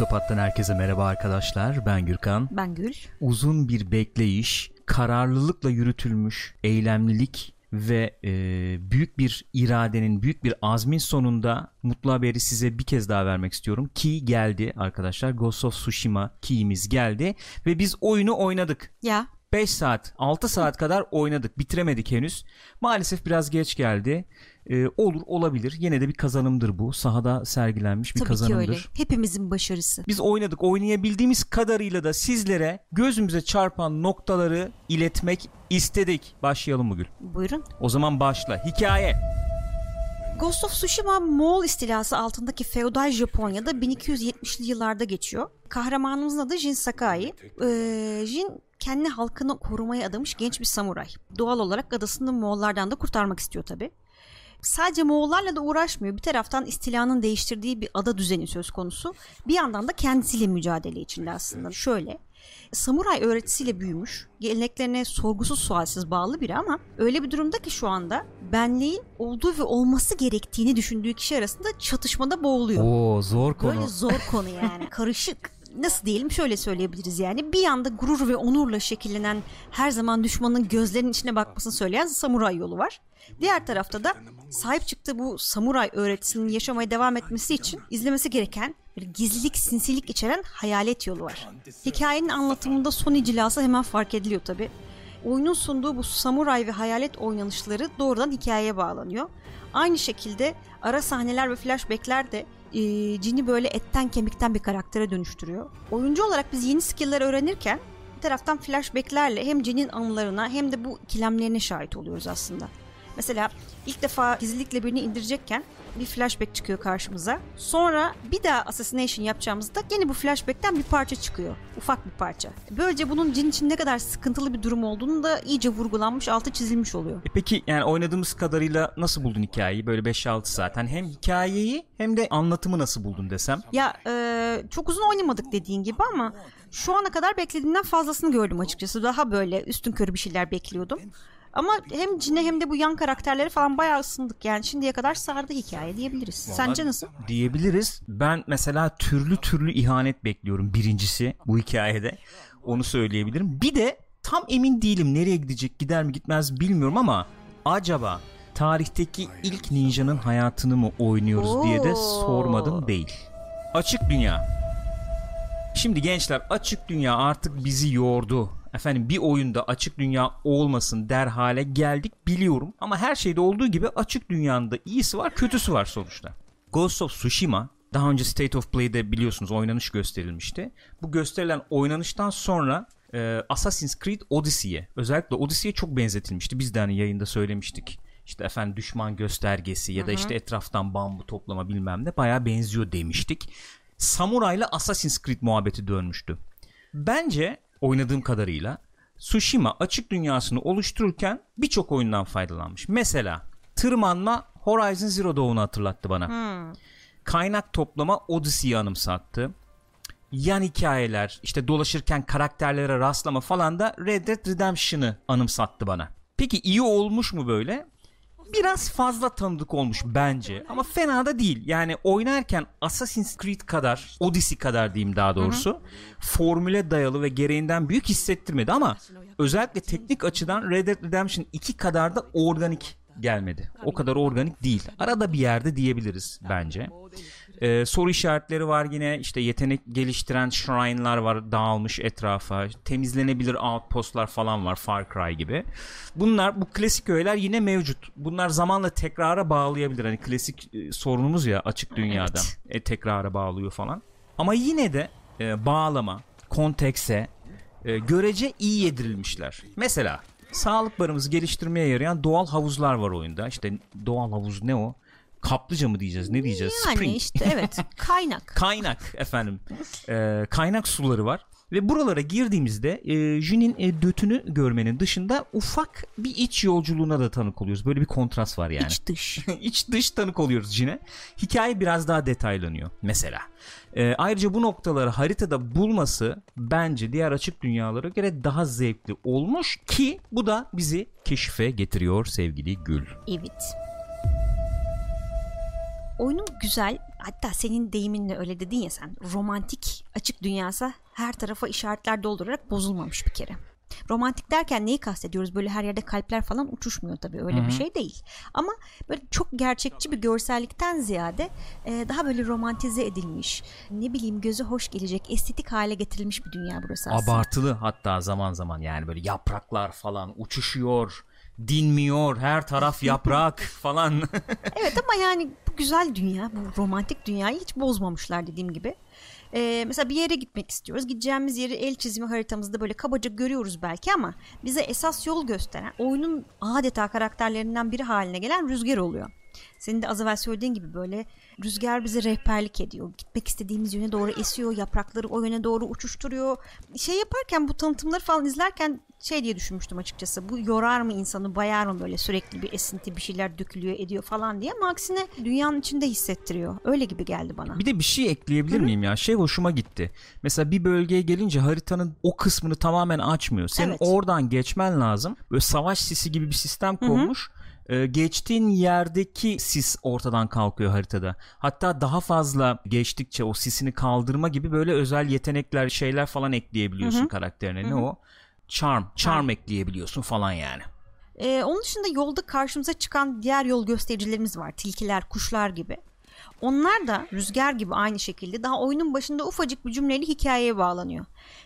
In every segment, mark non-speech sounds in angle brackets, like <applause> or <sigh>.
Pixopat'tan herkese merhaba arkadaşlar. Ben Gürkan. Ben Gül. Uzun bir bekleyiş, kararlılıkla yürütülmüş eylemlilik ve e, büyük bir iradenin, büyük bir azmin sonunda mutlu haberi size bir kez daha vermek istiyorum. Key geldi arkadaşlar. Ghost of Tsushima key'imiz geldi ve biz oyunu oynadık. Ya 5 saat 6 saat kadar oynadık bitiremedik henüz maalesef biraz geç geldi ee, olur olabilir yine de bir kazanımdır bu sahada sergilenmiş bir tabii kazanımdır ki öyle. Hepimizin başarısı. biz oynadık oynayabildiğimiz kadarıyla da sizlere gözümüze çarpan noktaları iletmek istedik başlayalım bugün Buyurun. o zaman başla hikaye Ghost of Tsushima Moğol istilası altındaki feodal Japonya'da 1270'li yıllarda geçiyor. Kahramanımızın adı Jin Sakai. Ee, Jin kendi halkını korumaya adamış genç bir samuray. Doğal olarak adasını Moğollardan da kurtarmak istiyor tabi. Sadece Moğollarla da uğraşmıyor. Bir taraftan istilanın değiştirdiği bir ada düzeni söz konusu. Bir yandan da kendisiyle mücadele içinde aslında. Şöyle, samuray öğretisiyle büyümüş, geleneklerine sorgusuz sualsiz bağlı biri ama öyle bir durumda ki şu anda benliğin olduğu ve olması gerektiğini düşündüğü kişi arasında çatışmada boğuluyor. Oo zor konu. Böyle zor konu yani. <laughs> Karışık. Nasıl diyelim şöyle söyleyebiliriz yani. Bir yanda gurur ve onurla şekillenen her zaman düşmanın gözlerinin içine bakmasını söyleyen samuray yolu var. Diğer tarafta da sahip çıktığı bu samuray öğretisinin yaşamaya devam etmesi için izlemesi gereken bir gizlilik, sinsilik içeren hayalet yolu var. Hikayenin anlatımında son icilası hemen fark ediliyor tabi. Oyunun sunduğu bu samuray ve hayalet oynanışları doğrudan hikayeye bağlanıyor. Aynı şekilde ara sahneler ve flashbackler de e, Jin'i böyle etten kemikten bir karaktere dönüştürüyor. Oyuncu olarak biz yeni skill'ler öğrenirken bir taraftan flashbacklerle hem Jin'in anılarına hem de bu ikilemlerine şahit oluyoruz aslında. Mesela ilk defa gizlilikle birini indirecekken bir flashback çıkıyor karşımıza. Sonra bir daha assassination yapacağımızda yine bu flashback'ten bir parça çıkıyor. Ufak bir parça. Böylece bunun cin için ne kadar sıkıntılı bir durum olduğunu da iyice vurgulanmış, altı çizilmiş oluyor. E peki yani oynadığımız kadarıyla nasıl buldun hikayeyi böyle 5-6 saat? Hani hem hikayeyi hem de anlatımı nasıl buldun desem? Ya e, çok uzun oynamadık dediğin gibi ama şu ana kadar beklediğimden fazlasını gördüm açıkçası. Daha böyle üstün körü bir şeyler bekliyordum. Ama hem Cine hem de bu yan karakterleri falan bayağı ısındık. Yani şimdiye kadar sardı hikaye diyebiliriz. Sence nasıl? Diyebiliriz. Ben mesela türlü türlü ihanet bekliyorum birincisi bu hikayede. Onu söyleyebilirim. Bir de tam emin değilim nereye gidecek gider mi gitmez bilmiyorum ama acaba tarihteki ilk ninjanın hayatını mı oynuyoruz diye de Oo. sormadım değil. Açık dünya. Şimdi gençler açık dünya artık bizi yordu. Efendim bir oyunda açık dünya olmasın der hale geldik biliyorum. Ama her şeyde olduğu gibi açık dünyanın da iyisi var kötüsü var sonuçta. Ghost of Tsushima daha önce State of Play'de biliyorsunuz oynanış gösterilmişti. Bu gösterilen oynanıştan sonra e, Assassin's Creed Odyssey'e özellikle Odyssey'e çok benzetilmişti. Biz de hani yayında söylemiştik. İşte efendim düşman göstergesi ya da işte etraftan bambu toplama bilmem ne bayağı benziyor demiştik. Samurayla Assassin's Creed muhabbeti dönmüştü. Bence oynadığım kadarıyla Tsushima açık dünyasını oluştururken birçok oyundan faydalanmış. Mesela tırmanma Horizon Zero Dawn'u hatırlattı bana. Kaynak toplama Odyssey'i anımsattı. Yan hikayeler, işte dolaşırken karakterlere rastlama falan da Red Dead Redemption'ı anımsattı bana. Peki iyi olmuş mu böyle? Biraz fazla tanıdık olmuş bence ama fena da değil. Yani oynarken Assassin's Creed kadar, Odyssey kadar diyeyim daha doğrusu formüle dayalı ve gereğinden büyük hissettirmedi ama özellikle teknik açıdan Red Dead Redemption 2 kadar da organik gelmedi. O kadar organik değil. Arada bir yerde diyebiliriz bence. Ee, soru işaretleri var yine. İşte yetenek geliştiren shrine'lar var dağılmış etrafa. Temizlenebilir outpostlar falan var Far Cry gibi. Bunlar bu klasik öğeler yine mevcut. Bunlar zamanla tekrara bağlayabilir. Hani klasik e, sorunumuz ya açık dünyada e, tekrara bağlıyor falan. Ama yine de e, bağlama kontekse e, görece iyi yedirilmişler. Mesela sağlık barımızı geliştirmeye yarayan doğal havuzlar var oyunda. İşte doğal havuz ne o kaplıca mı diyeceğiz ne diyeceğiz Yani Spring. işte evet <laughs> kaynak. kaynak efendim Ee, kaynak suları var ve buralara girdiğimizde e, Jin'in e, dötünü görmenin dışında ufak bir iç yolculuğuna da tanık oluyoruz böyle bir kontrast var yani İç dış. <laughs> iç dış tanık oluyoruz Jin'e hikaye biraz daha detaylanıyor mesela Ee, ayrıca bu noktaları haritada bulması bence diğer açık dünyalara göre daha zevkli olmuş ki bu da bizi keşife getiriyor sevgili Gül Evet. Oyunun güzel, hatta senin deyiminle öyle dedin ya sen romantik açık dünyası her tarafa işaretler doldurarak bozulmamış bir kere. Romantik derken neyi kastediyoruz? Böyle her yerde kalpler falan uçuşmuyor tabii öyle Hı hı. bir şey değil. Ama böyle çok gerçekçi bir görsellikten ziyade e, daha böyle romantize edilmiş, ne bileyim göze hoş gelecek, estetik hale getirilmiş bir dünya burası aslında. Abartılı hatta zaman zaman yani böyle yapraklar falan uçuşuyor, dinmiyor, her taraf yaprak <laughs> falan. Evet ama yani bu güzel dünya, bu romantik dünyayı hiç bozmamışlar dediğim gibi. Ee, mesela bir yere gitmek istiyoruz. Gideceğimiz yeri el çizimi haritamızda böyle kabaca görüyoruz belki ama bize esas yol gösteren oyunun adeta karakterlerinden biri haline gelen rüzgar oluyor. Senin de az evvel söylediğin gibi böyle rüzgar bize rehberlik ediyor. Gitmek istediğimiz yöne doğru esiyor, yaprakları o yöne doğru uçuşturuyor. Şey yaparken bu tanıtımları falan izlerken şey diye düşünmüştüm açıkçası. Bu yorar mı insanı, bayar mı böyle sürekli bir esinti bir şeyler dökülüyor ediyor falan diye ama aksine dünyanın içinde hissettiriyor. Öyle gibi geldi bana. Bir de bir şey ekleyebilir miyim ya? Şey hoşuma gitti. Mesela bir bölgeye gelince haritanın o kısmını tamamen açmıyor. Senin Evet. oradan geçmen lazım. Böyle savaş sisi gibi bir sistem kurmuş. Ee, geçtiğin yerdeki sis ortadan kalkıyor haritada. Hatta daha fazla geçtikçe o sisini kaldırma gibi böyle özel yetenekler, şeyler falan ekleyebiliyorsun karakterine. Ne o? Charm, charm ekleyebiliyorsun falan yani. Ee, onun dışında yolda karşımıza çıkan diğer yol göstericilerimiz var. Tilkiler, kuşlar gibi. Onlar da rüzgar gibi aynı şekilde daha oyunun başında ufacık bir cümleyle hikayeye bağlanıyor.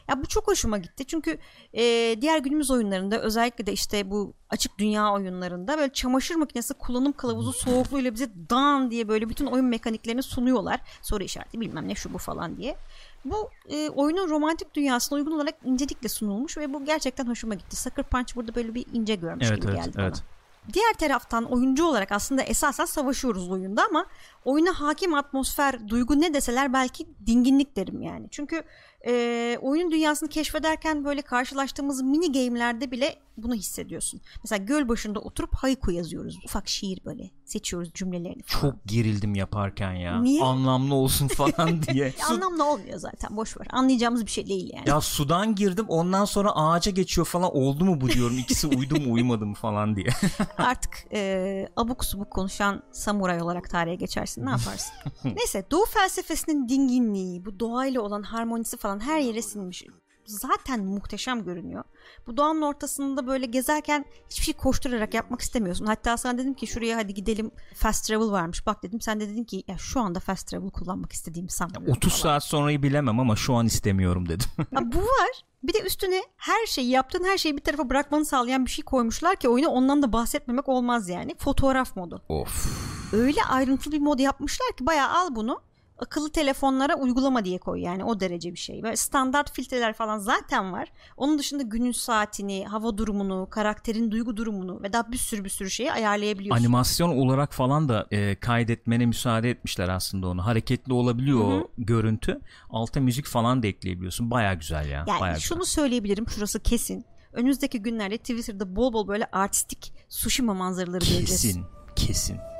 Ya bu çok hoşuma gitti çünkü e, diğer günümüz oyunlarında özellikle de işte bu açık dünya oyunlarında böyle çamaşır makinesi kullanım kılavuzu soğukluğuyla bize dan diye böyle bütün oyun mekaniklerini sunuyorlar. Soru işareti bilmem ne şu bu falan diye. Bu e, oyunun romantik dünyasına uygun olarak incelikle sunulmuş ve bu gerçekten hoşuma gitti. Sucker Punch burada böyle bir ince görmüş Evet gibi evet geldi evet. bana. Diğer taraftan oyuncu olarak aslında esasen savaşıyoruz oyunda ama oyuna hakim atmosfer, duygu ne deseler belki dinginlik derim yani. Çünkü e, oyunun dünyasını keşfederken böyle karşılaştığımız mini game'lerde bile bunu hissediyorsun. Mesela göl başında oturup haiku yazıyoruz. Ufak şiir böyle seçiyoruz cümlelerini falan. Çok gerildim yaparken ya. Niye? Anlamlı olsun <laughs> falan diye. Anlamlı olmuyor zaten boş ver. Anlayacağımız bir şey değil yani. Ya sudan girdim ondan sonra ağaca geçiyor falan oldu mu bu diyorum ikisi uydu mu uyumadı mı falan diye. <laughs> Artık e, abuk subuk konuşan samuray olarak tarihe geçersin ne yaparsın? <laughs> Neyse doğu felsefesinin dinginliği, bu doğayla olan harmonisi falan her yere sinmiş. Zaten muhteşem görünüyor. Bu doğanın ortasında böyle gezerken hiçbir şey koşturarak yapmak istemiyorsun. Hatta sana dedim ki şuraya hadi gidelim fast travel varmış. Bak dedim sen de dedin ki ya şu anda fast travel kullanmak istediğimi sanmıyorum. 30 falan. saat sonrayı bilemem ama şu an istemiyorum dedim. <laughs> Ha, bu var. Bir de üstüne her şeyi yaptığın her şeyi bir tarafa bırakmanı sağlayan bir şey koymuşlar ki oyuna ondan da bahsetmemek olmaz yani. Fotoğraf modu. of. Öyle ayrıntılı bir mod yapmışlar ki bayağı al bunu akıllı telefonlara uygulama diye koy yani o derece bir şey. Böyle standart filtreler falan zaten var. Onun dışında günün saatini, hava durumunu, karakterin duygu durumunu ve daha bir sürü bir sürü şeyi ayarlayabiliyorsun. Animasyon olarak falan da e, kaydetmene müsaade etmişler aslında onu. Hareketli olabiliyor o görüntü. Alta müzik falan da ekleyebiliyorsun. Baya güzel ya. Yani Bayağı şunu güzel. söyleyebilirim şurası kesin. Önümüzdeki günlerde Twitter'da bol bol böyle artistik Tsushima manzaraları göreceğiz. Kesin. Kesin.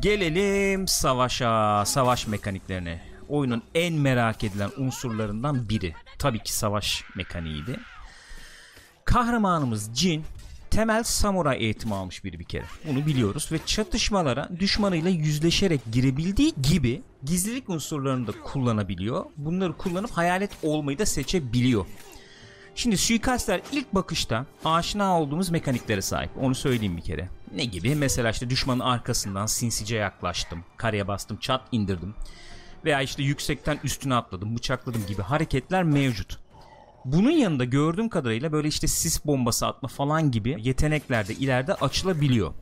Gelelim savaşa, savaş mekaniklerine. Oyunun en merak edilen unsurlarından biri. Tabii ki savaş mekaniğiydi. Kahramanımız Jin temel samuray eğitimi almış biri bir kere. Bunu biliyoruz ve çatışmalara düşmanıyla yüzleşerek girebildiği gibi gizlilik unsurlarını da kullanabiliyor. Bunları kullanıp hayalet olmayı da seçebiliyor. Şimdi suikastler ilk bakışta aşina olduğumuz mekaniklere sahip. Onu söyleyeyim bir kere. Ne gibi? Mesela işte düşmanın arkasından sinsice yaklaştım. Kareye bastım, çat indirdim. Veya işte yüksekten üstüne atladım, bıçakladım gibi hareketler mevcut. Bunun yanında gördüğüm kadarıyla böyle işte sis bombası atma falan gibi yetenekler de ileride açılabiliyor.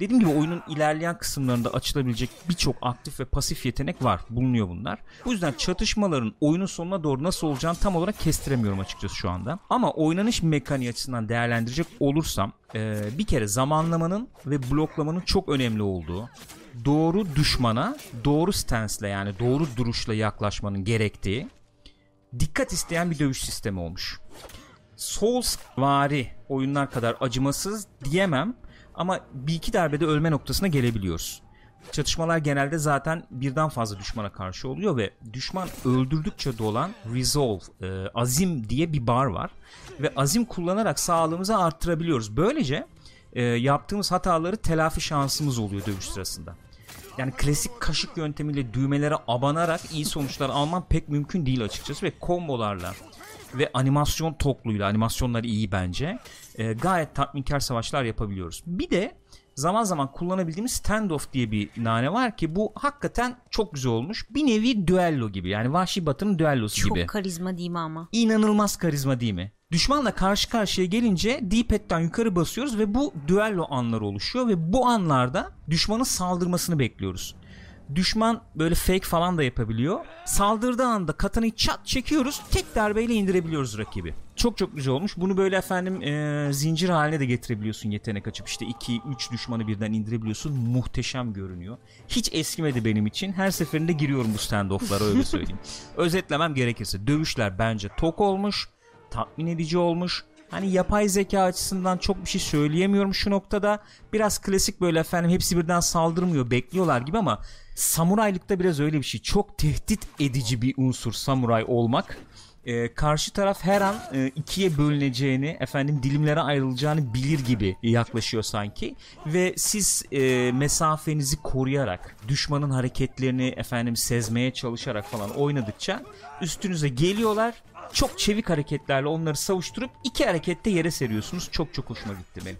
Dediğim gibi oyunun ilerleyen kısımlarında açılabilecek birçok aktif ve pasif yetenek var. Bulunuyor bunlar. Bu yüzden çatışmaların oyunun sonuna doğru nasıl olacağını tam olarak kestiremiyorum açıkçası şu anda. Ama oynanış mekaniği açısından değerlendirecek olursam eee, bir kere zamanlamanın ve bloklamanın çok önemli olduğu doğru düşmana doğru stance'le yani doğru duruşla yaklaşmanın gerektiği dikkat isteyen bir dövüş sistemi olmuş. Souls vari oyunlar kadar acımasız diyemem ama bir iki darbede ölme noktasına gelebiliyoruz. Çatışmalar genelde zaten birden fazla düşmana karşı oluyor ve düşman öldürdükçe dolan resolve, e, azim diye bir bar var. Ve azim kullanarak sağlığımızı arttırabiliyoruz. Böylece e, yaptığımız hataları telafi şansımız oluyor dövüş sırasında. yani klasik kaşık yöntemiyle düğmelere abanarak iyi sonuçlar alman pek mümkün değil açıkçası ve kombolarla ve animasyon tokluyla animasyonları iyi bence e, gayet tatminkar savaşlar yapabiliyoruz. Bir de zaman zaman kullanabildiğimiz standoff diye bir nane var ki bu hakikaten çok güzel olmuş. Bir nevi düello gibi yani Vahşi Batı'nın düellosu Çok gibi. karizma değil mi ama? İnanılmaz karizma değil mi? Düşmanla karşı karşıya gelince D-pad'den yukarı basıyoruz ve bu düello anları oluşuyor ve bu anlarda düşmanın saldırmasını bekliyoruz. Düşman böyle fake falan da yapabiliyor. Saldırdığı anda katanayı çat çekiyoruz. Tek darbeyle indirebiliyoruz rakibi. Çok çok güzel olmuş. Bunu böyle efendim e, zincir haline de getirebiliyorsun yetenek açıp işte 2-3 düşmanı birden indirebiliyorsun. Muhteşem görünüyor. Hiç eskimedi benim için. Her seferinde giriyorum bu standoff'lara öyle söyleyeyim. <laughs> Özetlemem gerekirse dövüşler bence tok olmuş tatmin edici olmuş. Hani yapay zeka açısından çok bir şey söyleyemiyorum şu noktada. Biraz klasik böyle efendim hepsi birden saldırmıyor bekliyorlar gibi ama samuraylıkta biraz öyle bir şey. Çok tehdit edici bir unsur samuray olmak. Ee, karşı taraf her an e, ikiye bölüneceğini efendim dilimlere ayrılacağını bilir gibi yaklaşıyor sanki ve siz e, mesafenizi koruyarak düşmanın hareketlerini efendim sezmeye çalışarak falan oynadıkça üstünüze geliyorlar çok çevik hareketlerle onları savuşturup iki harekette yere seriyorsunuz. Çok çok hoşuma gitti benim.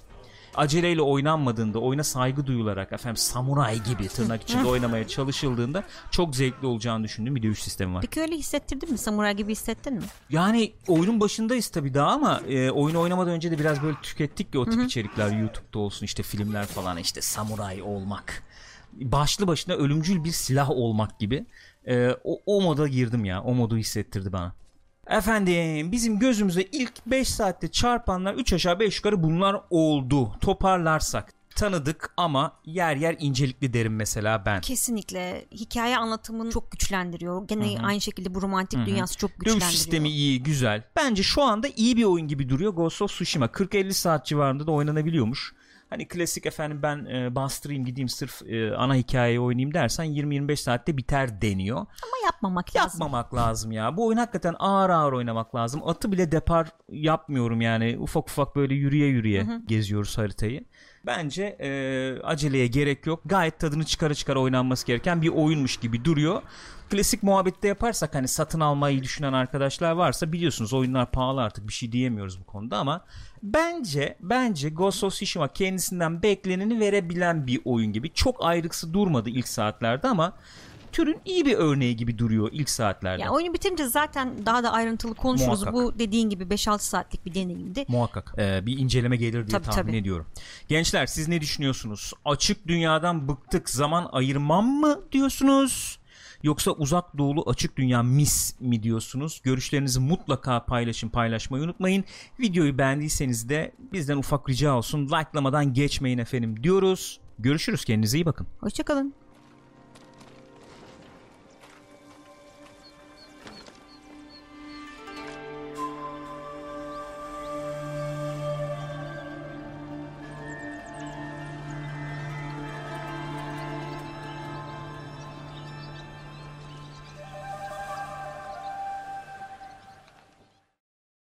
Aceleyle oynanmadığında, oyuna saygı duyularak efendim samuray gibi tırnak içinde <laughs> oynamaya çalışıldığında çok zevkli olacağını düşündüğüm bir dövüş sistemi var. Peki öyle hissettirdin mi? Samuray gibi hissettin mi? Yani oyunun başındayız tabii daha ama e, oyunu oynamadan önce de biraz böyle tükettik ya o tip içerikler YouTube'da olsun işte filmler falan işte samuray olmak. Başlı başına ölümcül bir silah olmak gibi. E, o, o moda girdim ya. O modu hissettirdi bana. Efendim bizim gözümüze ilk 5 saatte çarpanlar 3 aşağı 5 yukarı bunlar oldu. Toparlarsak tanıdık ama yer yer incelikli derim mesela ben. Kesinlikle hikaye anlatımını çok güçlendiriyor. Gene aynı şekilde bu romantik dünyası çok Dövüş güçlendiriyor. sistemi iyi, güzel. Bence şu anda iyi bir oyun gibi duruyor Ghost of Tsushima. 40-50 saat civarında da oynanabiliyormuş. Hani klasik efendim ben e, bastırayım gideyim sırf e, ana hikayeyi oynayayım dersen 20-25 saatte biter deniyor. Ama yapmamak lazım. Yapmamak lazım ya. Bu oyun hakikaten ağır ağır oynamak lazım. Atı bile depar yapmıyorum yani. Ufak ufak böyle yürüye yürüye geziyoruz haritayı. Bence e, aceleye gerek yok. Gayet tadını çıkara çıkara oynanması gereken bir oyunmuş gibi duruyor. Klasik muhabbette yaparsak hani satın almayı düşünen arkadaşlar varsa biliyorsunuz oyunlar pahalı artık bir şey diyemiyoruz bu konuda ama bence bence Ghost of Tsushima kendisinden bekleneni verebilen bir oyun gibi. Çok ayrıksı durmadı ilk saatlerde ama türün iyi bir örneği gibi duruyor ilk saatlerde. Ya oyunu bitirince zaten daha da ayrıntılı konuşuruz. Muhakkak. Bu dediğin gibi 5-6 saatlik bir deneyimdi. Muhakkak Ee, bir inceleme gelir diye Tabii, tahmin tabii. ediyorum. Gençler siz ne düşünüyorsunuz? Açık dünyadan bıktık zaman ayırmam mı diyorsunuz? Yoksa uzak doğulu açık dünya mis mi diyorsunuz? Görüşlerinizi mutlaka paylaşın paylaşmayı unutmayın. Videoyu beğendiyseniz de bizden ufak rica olsun. Like'lamadan geçmeyin efendim diyoruz. Görüşürüz kendinize iyi bakın. Hoşçakalın.